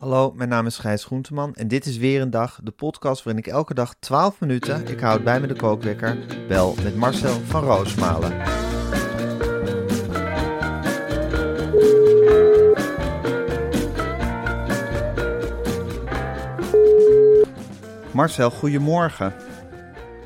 Hallo, mijn naam is Gijs Groenteman en dit is weer een dag, de podcast waarin ik elke dag 12 minuten, ik houd bij me de kookwekker, bel met Marcel van Roosmalen. Marcel, goedemorgen.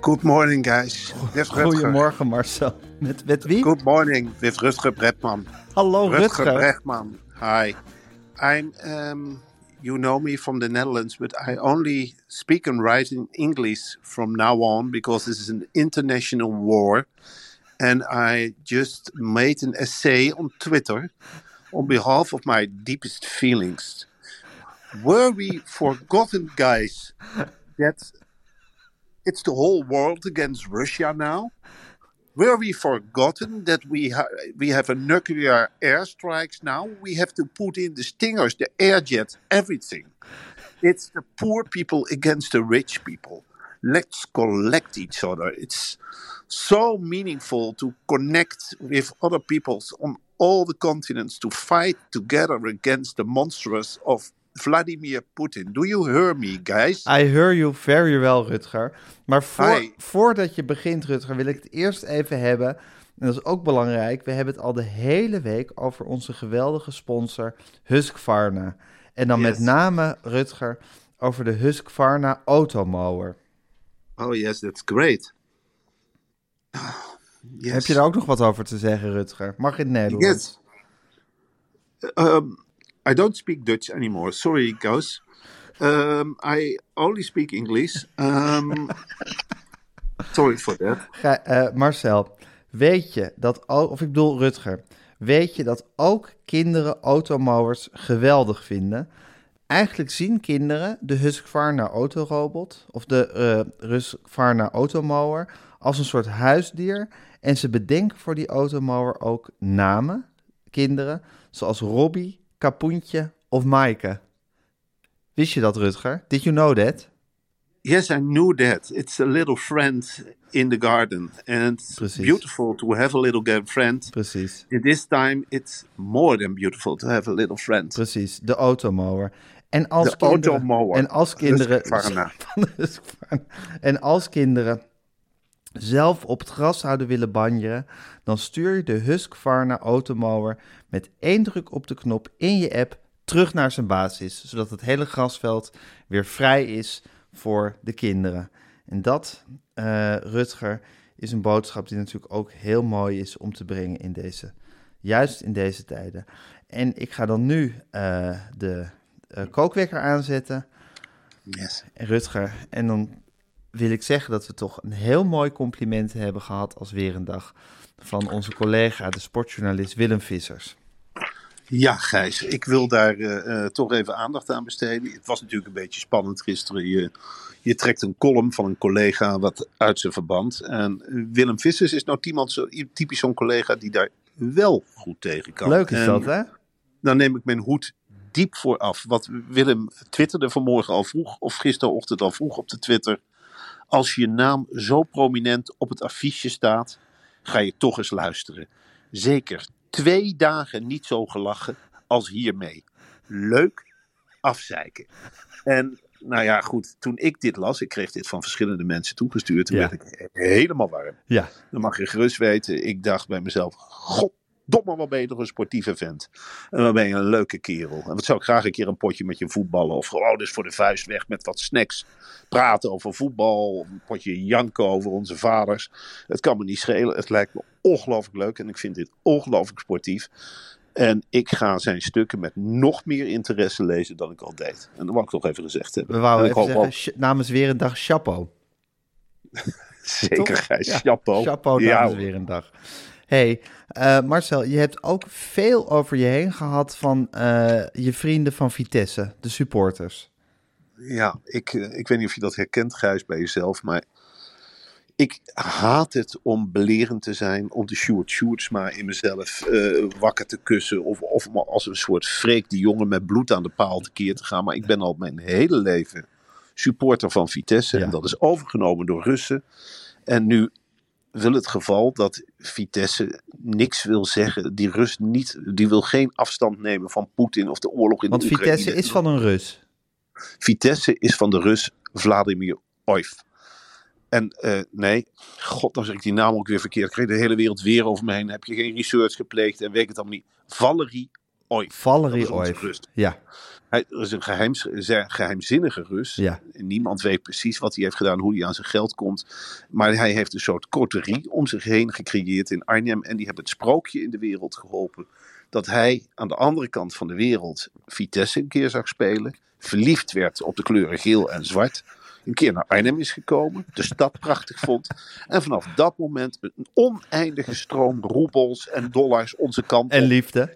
Good morning, guys. Goedemorgen Marcel. Met, met wie? Good morning, with Rutger Bredman. Hallo Rutger Rutger. Bredman. Hi. I'm, um, you know me from the Netherlands, but I only speak and write in English from now on because this is an international war. And I just made an essay on Twitter on behalf of my deepest feelings. Were we forgotten, guys, that it's the whole world against Russia now? Were we forgotten that we ha- we have a nuclear airstrikes now? We have to put in the stingers, the air jets, everything. It's the poor people against the rich people. Let's collect each other. It's so meaningful to connect with other peoples on all the continents to fight together against the monstrous of Vladimir Putin. Do you hear me, guys? I hear you very well, Rutger. Maar voor, Hi. voordat je begint, Rutger, wil ik het eerst even hebben. En dat is ook belangrijk. We hebben het al de hele week over onze geweldige sponsor Husqvarna. En dan met name, Rutger, over de Husqvarna Automower. Oh yes, that's great. Yes. Heb je daar ook nog wat over te zeggen, Rutger? Mag in het Nederlands? Yes. Um, I don't speak Dutch anymore. Sorry, guys. Um, I only speak English. Um, sorry for that. Eh, Marcel, weet je dat ook, of ik bedoel Rutger, weet je dat ook kinderen automowers geweldig vinden? Eigenlijk zien kinderen de Husqvarna autorobot of de eh Husqvarna automower als een soort huisdier en ze bedenken voor die automower ook namen, kinderen, zoals Robbie, Kapoentje of Maaike. Wist je dat, Rutger? Did you know that? Yes, I knew that. It's a little friend in the garden. And it's Precies. beautiful to have a little friend. Precies. In this time, it's more than beautiful to have a little friend. Precies, de automower. En als De kinderen, automower. En als kinderen. En als kinderen zelf op het gras zouden willen banjeren, dan stuur je de Husqvarna automower met één druk op de knop in je app terug naar zijn basis, zodat het hele grasveld weer vrij is voor de kinderen. En dat, eh, Rutger, is een boodschap die natuurlijk ook heel mooi is om te brengen in deze, juist in deze tijden. En ik ga dan nu eh, de eh, kookwekker aanzetten. Yes. En Rutger, en dan wil ik zeggen dat we toch een heel mooi compliment hebben gehad als weer een dag van onze collega, de sportjournalist Willem Vissers. Ja, Gijs, ik wil daar eh, eh, toch even aandacht aan besteden. Het was natuurlijk een beetje spannend gisteren. Je, je trekt een column van een collega wat uit zijn verband. En Willem Vissers is nou iemand zo, typisch zo'n collega die daar wel goed tegen kan. Leuk is En dat, hè? Dan neem ik mijn hoed diep voor af. Wat Willem twitterde vanmorgen al vroeg, of gisterochtend al vroeg op de Twitter. Als je naam zo prominent op het affiche staat, ga je toch eens luisteren. Zeker twee dagen niet zo gelachen als hiermee. Leuk, afzeiken. En nou ja, goed, toen ik dit las, ik kreeg dit van verschillende mensen toegestuurd, toen Ja. werd ik helemaal warm. Ja. Dan mag je gerust weten, ik dacht bij mezelf, goddomme, wat ben je toch een sportieve vent. En wat ben je een leuke kerel. En wat zou ik graag een keer een potje met je voetballen. Of gewoon dus voor de vuist weg met wat snacks. Praten over voetbal. Een potje janken over onze vaders. Het kan me niet schelen. Het lijkt me ongelooflijk leuk. En ik vind dit ongelooflijk sportief. En ik ga zijn stukken met nog meer interesse lezen dan ik al deed. En dat wou ik toch even gezegd hebben. We wouden even zeggen, namens weer een dag chapeau. Zeker? Gijs. Ja, Chapeau. Chapeau namens weer een dag. Hey, eh, Marcel, je hebt ook veel over je heen gehad van eh, je vrienden van Vitesse, de supporters. Ja, ik, eh, ik weet niet of je dat herkent, Gijs, bij jezelf. Maar ik haat het om belerend te zijn. Om de Sjoerd Sjoerdsma in mezelf wakker te kussen. Of, of maar als een soort freak die jongen met bloed aan de paal tekeer te gaan. Maar ik ben al mijn hele leven supporter van Vitesse. Ja. En dat is overgenomen door Russen. En nu wil het geval dat Vitesse niks wil zeggen. Die Rus niet, die wil geen afstand nemen van Poetin of de oorlog in Want de Oekraïne. Vitesse is van een Rus. Vitesse is van de Rus Vladimir Oif. En eh, nee, god, dan zeg ik die naam ook weer verkeerd. Ik kreeg de hele wereld weer over me heen. Heb je geen research gepleegd en weet het allemaal niet. Valery Oif. Valerie Oif. Ja, Hij is een geheimzinnige Rus. ja. Niemand weet precies wat hij heeft gedaan, hoe hij aan zijn geld komt. Maar hij heeft een soort coterie om zich heen gecreëerd in Arnhem. En die hebben het sprookje in de wereld geholpen. Dat hij aan de andere kant van de wereld Vitesse een keer zag spelen. Verliefd werd op de kleuren geel en zwart. Een keer naar Arnhem is gekomen. De stad prachtig vond. En vanaf dat moment een oneindige stroom roebels en dollars onze kant En liefde.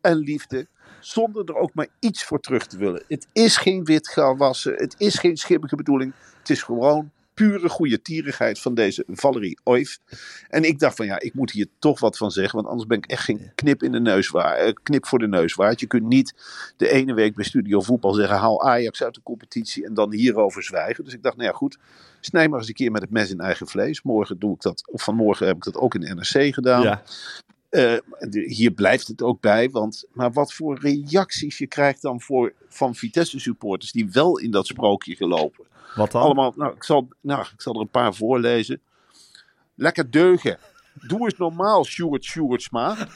en liefde. Zonder er ook maar iets voor terug te willen. Het is geen wit wassen. Het is geen schimmige bedoeling. Het is gewoon pure goede tierigheid van deze Valerie Oif. En ik dacht van ja, ik moet hier toch wat van zeggen. Want anders ben ik echt geen knip, in de neus waar, eh, knip voor de neus waard. Je kunt niet de ene week bij Studio Voetbal zeggen... haal Ajax uit de competitie en dan hierover zwijgen. Dus ik dacht, nou ja goed, snij maar eens een keer met het mes in eigen vlees. Morgen doe ik dat, of vanmorgen heb ik dat ook in de NRC gedaan. Ja. Eh, de- hier blijft het ook bij, want maar wat voor reacties je krijgt dan voor, van Vitesse-supporters die wel in dat sprookje gelopen. Wat dan? Allemaal, nou ik, zal, nou, ik zal er een paar voorlezen. Lekker deugen. Doe eens normaal, Stuart Sjoerdsma.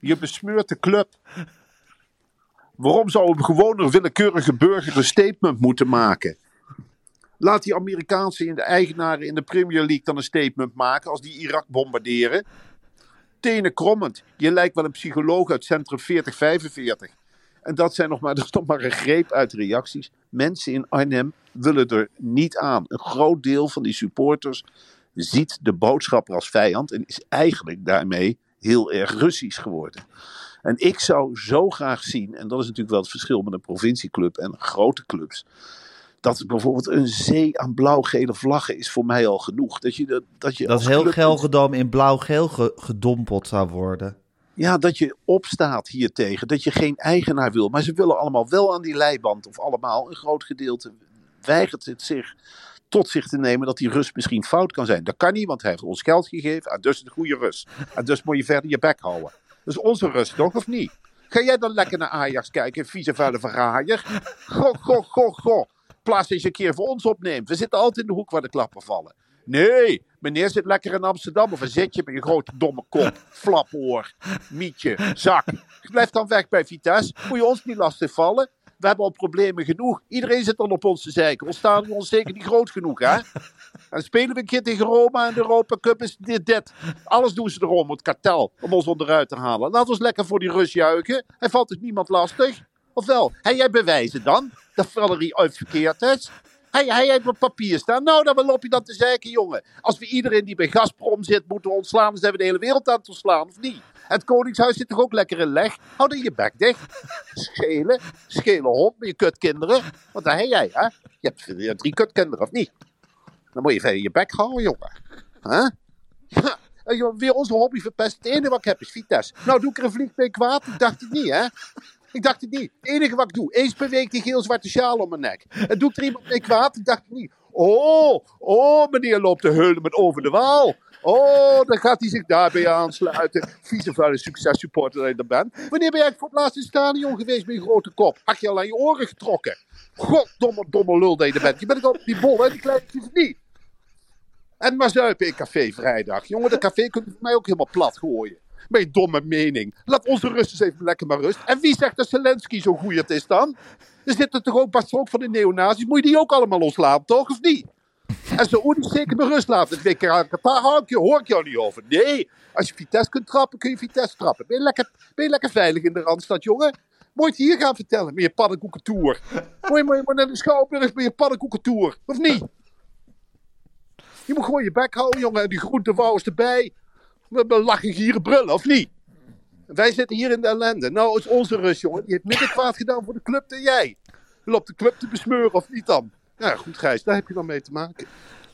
Je besmeurt de club. Waarom zou een gewone willekeurige burger een statement moeten maken? Laat die Amerikaanse in de eigenaren in de Premier League dan een statement maken als die Irak bombarderen. Tenen krommend. Je lijkt wel een psycholoog uit Centrum 4045. En dat, zijn nog maar, dat is nog maar een greep uit reacties. Mensen in Arnhem willen er niet aan. Een groot deel van die supporters ziet de boodschapper als vijand en is eigenlijk daarmee heel erg Russisch geworden. En ik zou zo graag zien, en dat is natuurlijk wel het verschil met een provincieclub en grote clubs, dat bijvoorbeeld een zee aan blauw-gele vlaggen is voor mij al genoeg. Dat je, dat, dat je Dat heel Gelredome in blauw-geel ge- gedompeld zou worden. Ja, dat je opstaat hiertegen. Dat je geen eigenaar wil. Maar ze willen allemaal wel aan die leiband. Of allemaal. Een groot gedeelte weigert het zich tot zich te nemen dat die Rus misschien fout kan zijn. Dat kan niet, want hij heeft ons geld gegeven. Ah, dus een goede Rus. En dus moet je verder je bek houden. Dat is onze Rus, toch? Of niet? Ga jij dan lekker naar Ajax kijken, vieze vuile verraaier? Goh, goh, goh, goh. Plaats eens een keer voor ons opneemt. We zitten altijd in de hoek waar de klappen vallen. Nee, meneer zit lekker in Amsterdam. Of een zit je met je grote domme kop, flapoor, mietje, zak. Blijf dan weg bij Vitesse. Moet je ons niet lastig vallen. We hebben al problemen genoeg. Iedereen zit dan op ons te zeiken. Ons staan we ons zeker niet groot genoeg, hè? En spelen we een keer tegen Roma en de Europa Cup is dit, dit. Alles doen ze erom, het kartel, om ons onderuit te halen. Laat ons lekker voor die Rus juichen. Hij valt dus niemand lastig. Of wel? Heb jij bewijzen dan dat Valerie ooit verkeerd is? Hij, hij heeft op papier staan. Nou, dan loop je dat te zeiken, jongen. Als we iedereen die bij Gazprom zit moeten ontslaan, dan zijn we de hele wereld aan het ontslaan, of niet? Het Koningshuis zit toch ook lekker in leg? Hou dan je bek dicht. Schelen. Schelen hond met je kutkinderen. Want daar heb jij, hè? Je hebt, drie kutkinderen, of niet? Dan moet je verder je bek houden, jongen. Huh? Je weer onze hobby verpest. Het enige wat ik heb is Vitesse. Nou, doe ik er een vliegtuig kwaad? Ik dacht het niet, hè? Ik dacht het niet. Het enige wat ik doe, eens per week die geel-zwarte sjaal om mijn nek. En doe ik er iemand mee kwaad? Ik dacht het niet. Oh, oh, meneer loopt te heulen met over de waal. Oh, dan gaat hij zich daarbij aansluiten. Vieze vuile successupporter dat je er bent. Wanneer ben jij voor het laatst in stadion geweest met je grote kop? Had je al aan je oren getrokken? Goddomme, domme lul dat je er bent. Je bent ook die bol, hè? Die kleintjes niet. En maar zuipen in café vrijdag. Jongen, dat café kunt u voor mij ook helemaal plat gooien. Je domme mening. Laat onze Russen even lekker maar rust. En wie zegt dat Zelensky zo goed is dan? Er zitten toch ook Bas ook van de neonazis. Moet je die ook allemaal loslaten, toch? Of niet? En ze niet zeker met rust laten. Ik Qatar hoor ik jou niet over. Nee, als je Vitesse kunt trappen, kun je Vitesse trappen. Ben je lekker, ben je lekker veilig in de Randstad, jongen? Moet je hier gaan vertellen met je pannenkoekentour. Moet je maar naar de Schouwburg met je pannenkoekentour, of niet? Je moet gewoon je bek houden, jongen. En die groentewouwers erbij. We lachen gieren brullen, of niet? Wij zitten hier in de ellende. Nou is onze rust, jongen. Die heeft minder kwaad gedaan voor de club dan jij. Je loopt de club te besmeuren, of niet dan? Ja, goed Gijs, daar heb je dan mee te maken.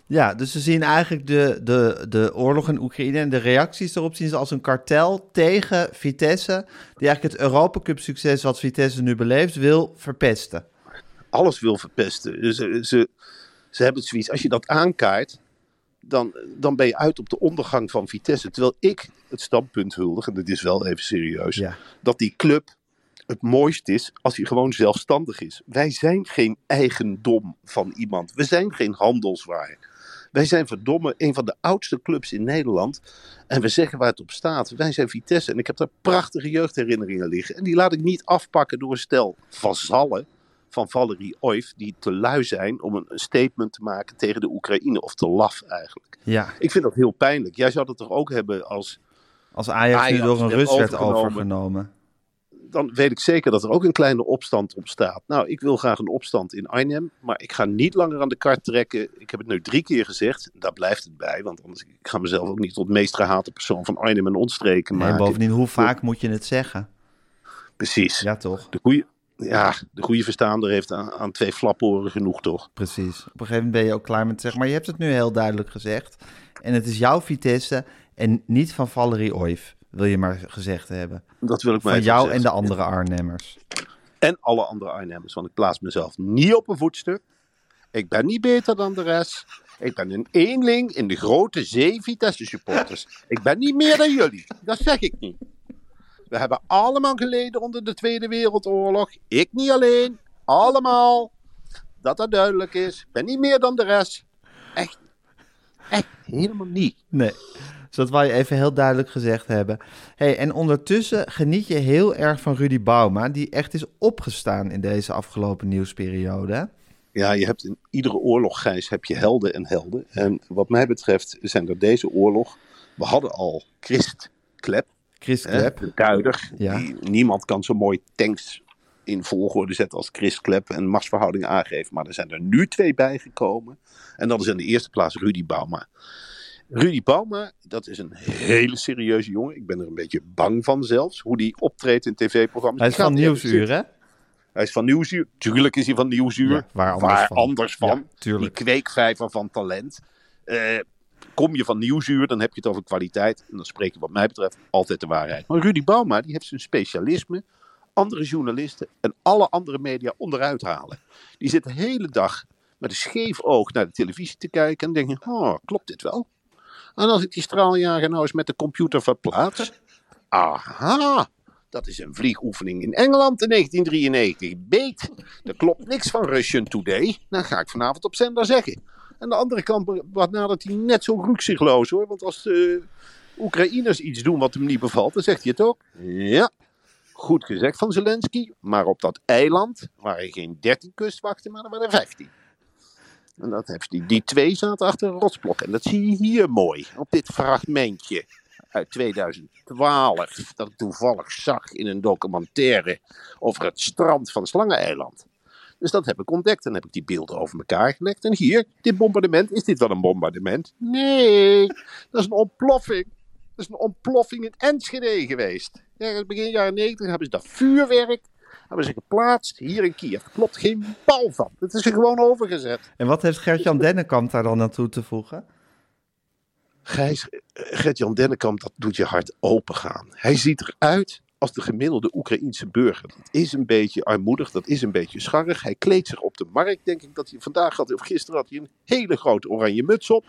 Ja, dus ze zien eigenlijk de, de, de oorlog in Oekraïne en de reacties erop zien ze als een kartel tegen Vitesse, die eigenlijk het Europa Cup succes wat Vitesse nu beleeft wil verpesten. Alles wil verpesten. Dus ze, ze, ze hebben het zoiets, als je dat aankaart, dan, dan ben je uit op de ondergang van Vitesse. Terwijl ik het standpunt huldig, en dat is wel even serieus, dat die club het mooist is als hij gewoon zelfstandig is. Wij zijn geen eigendom van iemand. We zijn geen handelswaar. Wij zijn verdomme een van de oudste clubs in Nederland. En we zeggen waar het op staat. Wij zijn Vitesse. En ik heb daar prachtige jeugdherinneringen liggen. En die laat ik niet afpakken door een stel vazallen van Valerie Oif. Die te lui zijn om een statement te maken tegen de Oekraïne. Of te laf eigenlijk. Ja. Ik vind dat heel pijnlijk. Jij zou dat toch ook hebben als... Als Ajax, Ajax nu door een Rus werd overgenomen dan weet ik zeker dat er ook een kleine opstand ontstaat. Nou, ik wil graag een opstand in Arnhem, maar ik ga niet langer aan de kart trekken. Ik heb het nu drie keer gezegd, daar blijft het bij, want anders ik ga mezelf ook niet tot meest gehate persoon van Arnhem en ontstreken maken. En bovendien, hoe vaak moet je het zeggen? Precies. Ja, toch? De goede, ja, de goede verstaander heeft aan, aan twee flaporen genoeg, toch? Precies. Op een gegeven moment ben je ook klaar met zeggen, maar je hebt het nu heel duidelijk gezegd. En het is jouw Vitesse en niet van Valerie Oif wil je maar gezegd hebben. Dat wil ik maar Van jou en de andere Arnhemmers. En alle andere Arnhemmers, want ik plaats mezelf niet op een voetstuk. Ik ben niet beter dan de rest. Ik ben een eenling in de grote zee Vitesse supporters. Ik ben niet meer dan jullie. Dat zeg ik niet. We hebben allemaal geleden onder de Tweede Wereldoorlog. Ik niet alleen. Allemaal. Dat dat duidelijk is. Ik ben niet meer dan de rest. Echt. Echt helemaal niet. Nee. Dus dat wil je even heel duidelijk gezegd hebben. Hey, en ondertussen geniet je heel erg van Rudy Bauma, die echt is opgestaan in deze afgelopen nieuwsperiode. Ja, je hebt in iedere oorlog, Gijs, heb je helden en helden. En wat mij betreft zijn er deze oorlog... We hadden al Christ Klep. Christ Klep. duider. Ja. Die, niemand kan zo mooi tanks in volgorde zetten als Chris Klep en machtsverhoudingen aangeven. Maar er zijn er nu twee bijgekomen. En dat is in de eerste plaats Rudy Bauma. Rudy Bauma, dat is een hele serieuze jongen. Ik ben er een beetje bang van zelfs, hoe die optreedt in tv-programma's. Hij is van Nieuwsuur, hè? Hij is van Nieuwsuur. Tuurlijk is hij van Nieuwsuur. waar anders van. Anders van. die kweekvijver van talent. Uh, kom je van Nieuwsuur, dan heb je het over kwaliteit. En dan spreek je wat mij betreft altijd de waarheid. Maar Rudy Bauma, die heeft zijn specialisme andere journalisten en alle andere media onderuit halen. Die zit de hele dag met een scheef oog naar de televisie te kijken en denken, oh, klopt dit wel? En als ik die straaljager nou eens met de computer verplaats. Aha, dat is een vliegoefening in Engeland in 1993. Beet, er klopt niks van Russian Today. Dan ga ik vanavond op zender zeggen. En de andere kant wat nadert hij net zo rukzichtloos hoor. Want als de Oekraïners iets doen wat hem niet bevalt, dan zegt hij het ook. Ja, goed gezegd van Zelensky. Maar op dat eiland waren geen 13 kustwachten, maar er waren 15. En dat heeft die, die twee zaten achter een rotsblok. En dat zie je hier mooi, op dit fragmentje uit 2012. Dat ik toevallig zag in een documentaire over het strand van Slangeneiland. Dus dat heb ik ontdekt. En heb ik die beelden over elkaar gelegd. En hier, dit bombardement. Is dit wel een bombardement? Nee, dat is een ontploffing. Dat is een ontploffing in Enschede geweest. Ja, begin jaren 90 hebben ze dat vuurwerk hebben ze geplaatst hier in Kiev. Klopt geen bal van. Het is er gewoon overgezet. En wat heeft Gert-Jan Dennekamp daar dan naartoe te voegen? Gijs, Gert-Jan Dennekamp, dat doet je hart open gaan. Hij ziet eruit als de gemiddelde Oekraïense burger. Dat is een beetje armoedig, dat is een beetje scharrig. Hij kleedt zich op de markt, denk ik dat hij vandaag had, of gisteren had hij een hele grote oranje muts op.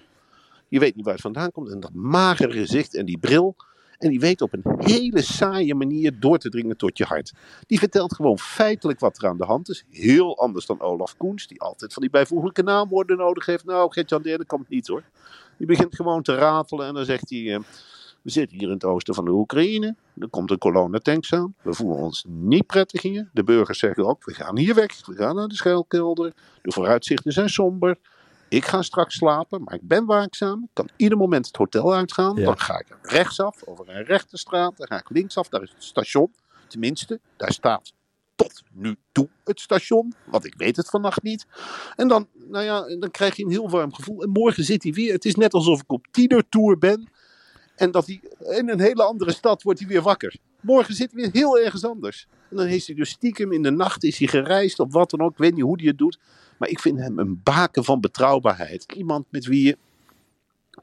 Je weet niet waar het vandaan komt. En dat magere gezicht en die bril. En die weet op een hele saaie manier door te dringen tot je hart. Die vertelt gewoon feitelijk wat er aan de hand is. Heel anders dan Olaf Koens, die altijd van die bijvoeglijke naamwoorden nodig heeft. Nou, Gert-Jan Derde komt niet hoor. Die begint gewoon te ratelen en dan zegt hij... We zitten hier in het oosten van de Oekraïne. Er komt een kolonne tanks aan. We voelen ons niet prettig hier. De burgers zeggen ook, we gaan hier weg. We gaan naar de schuilkelder. De vooruitzichten zijn somber. Ik ga straks slapen, maar ik ben waakzaam. Ik kan ieder moment het hotel uitgaan. Ja. Dan ga ik rechtsaf over een rechte straat. Dan ga ik linksaf, daar is het station. Tenminste, daar staat tot nu toe het station. Want ik weet het vannacht niet. En dan, nou ja, dan krijg je een heel warm gevoel. En morgen zit hij weer. Het is net alsof ik op tienertour ben. En dat hij in een hele andere stad wordt hij weer wakker. Morgen zit hij weer heel ergens anders. En dan is hij dus stiekem in de nacht is hij gereisd of wat dan ook. Ik weet niet hoe hij het doet. Maar ik vind hem een baken van betrouwbaarheid. Iemand met wie je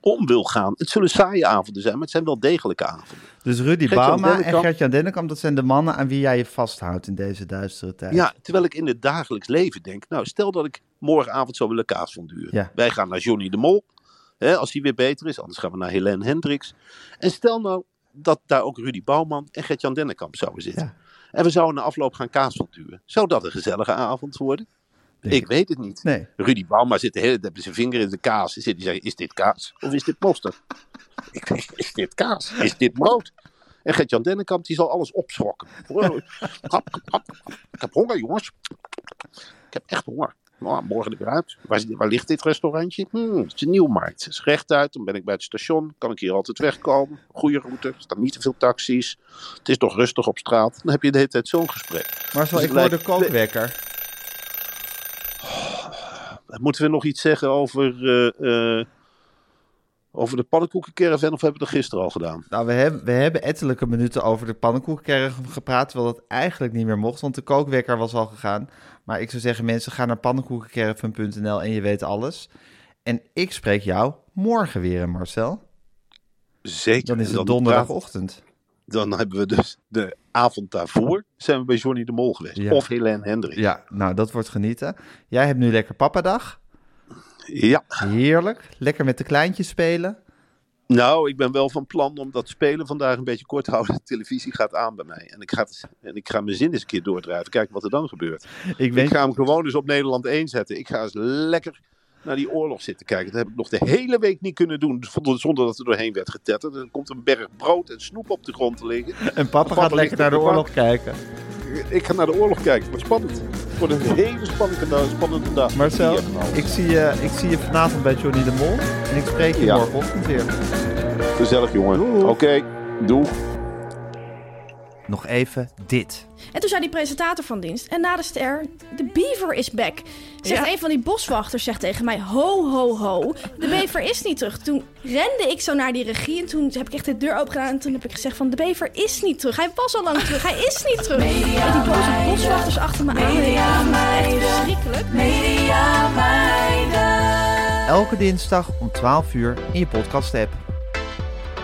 om wil gaan. Het zullen saaie avonden zijn, maar het zijn wel degelijke avonden. Dus Rudy Bauma en. Gert-Jan Dennekamp, dat zijn de mannen aan wie jij je vasthoudt in deze duistere tijd. Ja, terwijl ik in het dagelijks leven denk. Nou, stel dat ik morgenavond zou willen kaas. Ja. Wij gaan naar Johnny de Mol. Hè, als hij weer beter is. Anders gaan we naar Helene Hendricks. En stel nou dat daar ook Rudy Bouwman en Gert-Jan Dennekamp zouden zitten. Ja. En we zouden na afloop gaan kaas van duren. Zou dat een gezellige avond worden? Denk ik weet het niet. Nee. Rudy Bauma zit de hele tijd met zijn vinger in de kaas. Zit die zeggen, is dit kaas of is dit mosterd? ik denk, is dit kaas? Is dit brood? En Gert-Jan Dennekamp die zal alles opschrokken. Ik heb honger jongens. Ik heb echt honger. Nou, morgen eruit. Waar, waar ligt dit restaurantje? Hmm, het is een nieuwmarkt. Het is rechtuit. Dan ben ik bij het station. Kan ik hier altijd wegkomen. Goede route. Er staan niet te veel taxis. Het is toch rustig op straat. Dan heb je de hele tijd zo'n gesprek. Marcel, Dus ik hoor de kookwekker. Moeten we nog iets zeggen over, eh, eh, over de pannenkoekencaravan of hebben we dat gisteren al gedaan? Nou, we hebben, we hebben ettelijke minuten over de pannenkoekenkerk gepraat, terwijl dat eigenlijk niet meer mocht, want de kookwekker was al gegaan. Maar ik zou zeggen, mensen, ga naar pannenkoekenkerven.nl en je weet alles. En ik spreek jou morgen weer, Marcel. Zeker. Dan is het donderdagochtend. Dan hebben we dus de avond daarvoor zijn we bij Johnny de Mol geweest. Ja. Of Helene Hendrik. Ja, nou, dat wordt genieten. Jij hebt nu lekker papadag. Ja. Heerlijk. Lekker met de kleintjes spelen. Nou, ik ben wel van plan om dat spelen vandaag een beetje kort te houden. De televisie gaat aan bij mij. En ik ga, en ik ga mijn zin eens een keer doordrijven. Kijken wat er dan gebeurt. Ik ga hem gewoon eens op Nederland 1 zetten. Ik ga eens lekker naar die oorlog zitten kijken. Dat heb ik nog de hele week niet kunnen doen. Zonder, dat er doorheen werd getetterd. Er komt een berg brood en snoep op de grond te liggen. en papa gaat lekker naar de de oorlog kijken. Ik ga naar de oorlog kijken. Wat spannend. Het wordt een hele spannende, spannende dag. Marcel, ik zie, je, ik zie je vanavond bij Johnny de Mol. En ik spreek je Ja. morgenochtend weer. Gezellig, jongen. Oké, doeg. Nog even dit. En toen zei die presentator van dienst, en na de ster, de beaver is back. Zegt een van die boswachters zegt tegen mij, ho, ho, ho, de bever is niet terug. Toen rende ik zo naar die regie en toen heb ik echt de deur open gedaan en toen heb ik gezegd van, de bever is niet terug. Hij was al lang terug, hij is niet terug. Met die boze boswachters achter me aan. Echt verschrikkelijk. Elke dinsdag om 12 uur in je podcast-app.